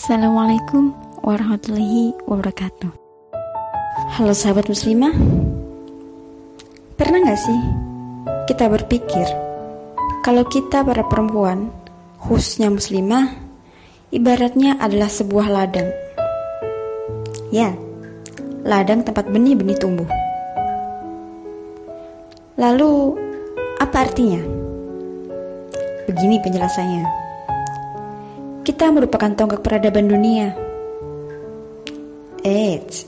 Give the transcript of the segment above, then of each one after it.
Assalamualaikum warahmatullahi wabarakatuh. Halo sahabat muslimah Pernah gak sih kita berpikir Kalau kita para perempuan Khususnya muslimah Ibaratnya adalah sebuah ladang? Ya, ladang tempat benih-benih tumbuh. Lalu, apa artinya? Begini penjelasannya Kita merupakan tonggak peradaban dunia Eits,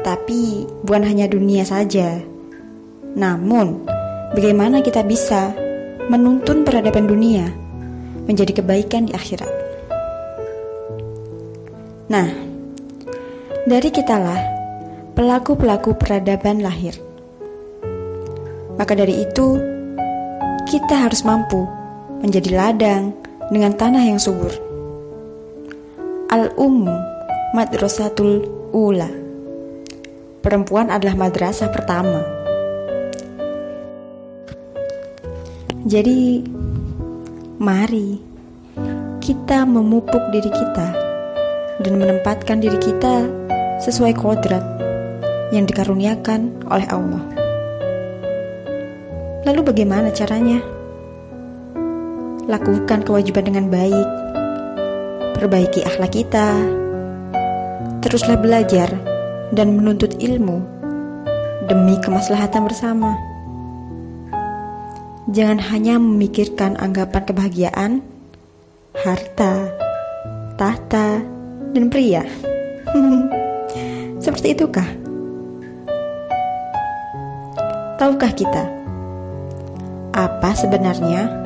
tapi bukan hanya dunia saja. Namun, bagaimana kita bisa menuntun peradaban dunia menjadi kebaikan di akhirat? Nah, dari kitalah pelaku-pelaku peradaban lahir. Maka dari itu, kita harus mampu menjadi ladang dengan tanah yang subur. Al-Ummu Madrasatul Ula Perempuan adalah madrasah pertama. Jadi, mari kita memupuk diri kita dan menempatkan diri kita sesuai kodrat yang dikaruniakan oleh Allah. Lalu bagaimana caranya? Lakukan kewajiban dengan baik. Perbaiki akhlak kita. Teruslah belajar dan menuntut ilmu demi kemaslahatan bersama. Jangan hanya memikirkan anggapan kebahagiaan, harta, tahta, dan pria. Seperti itukah? Tahukah kita apa sebenarnya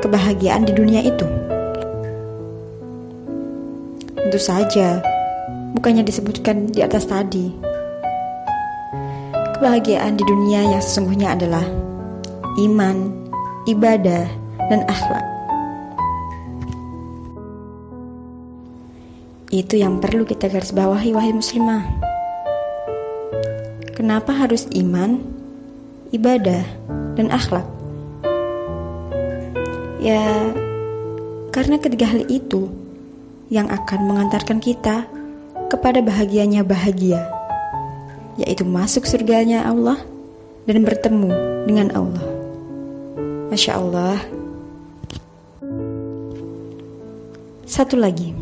kebahagiaan di dunia itu? Tentu saja, bukannya disebutkan di atas tadi. Kebahagiaan di dunia yang sesungguhnya adalah iman, ibadah, dan akhlak. Itu yang perlu kita garis bawahi wahai muslimah. Kenapa harus iman, ibadah, dan akhlak? Ya, karena ketiga hal itu yang akan mengantarkan kita kepada bahagianya bahagia, yaitu masuk surganya Allah dan bertemu dengan Allah. Masya Allah. Satu lagi,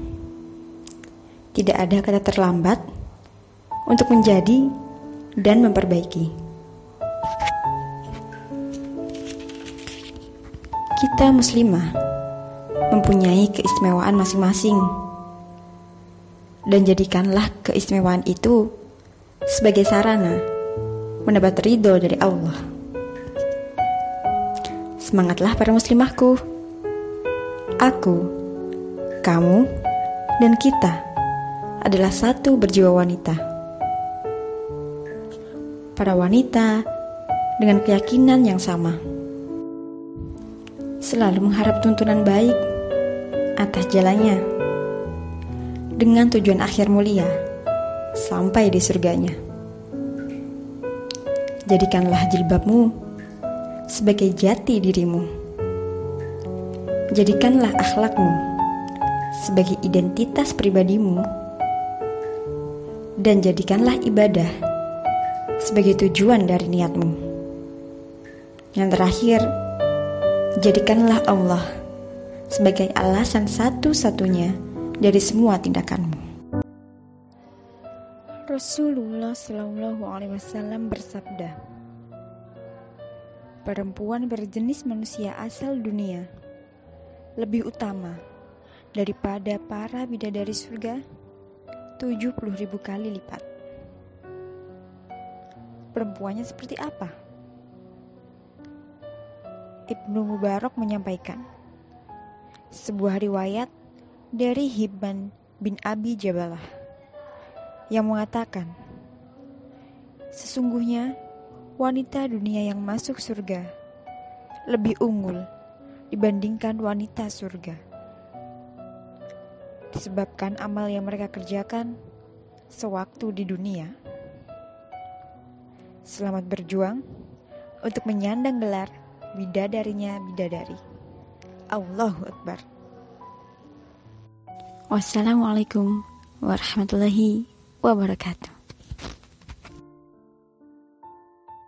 tidak ada kata terlambat untuk menjadi dan memperbaiki. Kita muslimah mempunyai keistimewaan masing-masing dan jadikanlah keistimewaan itu sebagai sarana mendapat ridho dari Allah. Semangatlah para muslimahku. Aku, kamu, dan kita adalah satu berjiwa wanita. Para wanita dengan keyakinan yang sama. Selalu mengharap tuntunan baik atas jalannya dengan tujuan akhir mulia sampai di surganya. Jadikanlah jilbabmu sebagai jati dirimu. Jadikanlah akhlakmu sebagai identitas pribadimu dan jadikanlah ibadah sebagai tujuan dari niatmu. Yang terakhir, jadikanlah Allah sebagai alasan satu-satunya dari semua tindakanmu. Rasulullah Shallallahu Alaihi Wasallam bersabda, perempuan berjenis manusia asal dunia lebih utama daripada para bidadari surga 70 ribu kali lipat. Perempuannya seperti apa? Ibnu Mubarak menyampaikan, sebuah riwayat dari Hibban bin Abi Jabalah yang mengatakan, Sesungguhnya wanita dunia yang masuk surga lebih unggul dibandingkan wanita surga. Disebabkan amal yang mereka kerjakan sewaktu di dunia. Selamat berjuang untuk menyandang gelar bidadarinya bidadari. Allahu Akbar. Wassalamualaikum warahmatullahi wabarakatuh.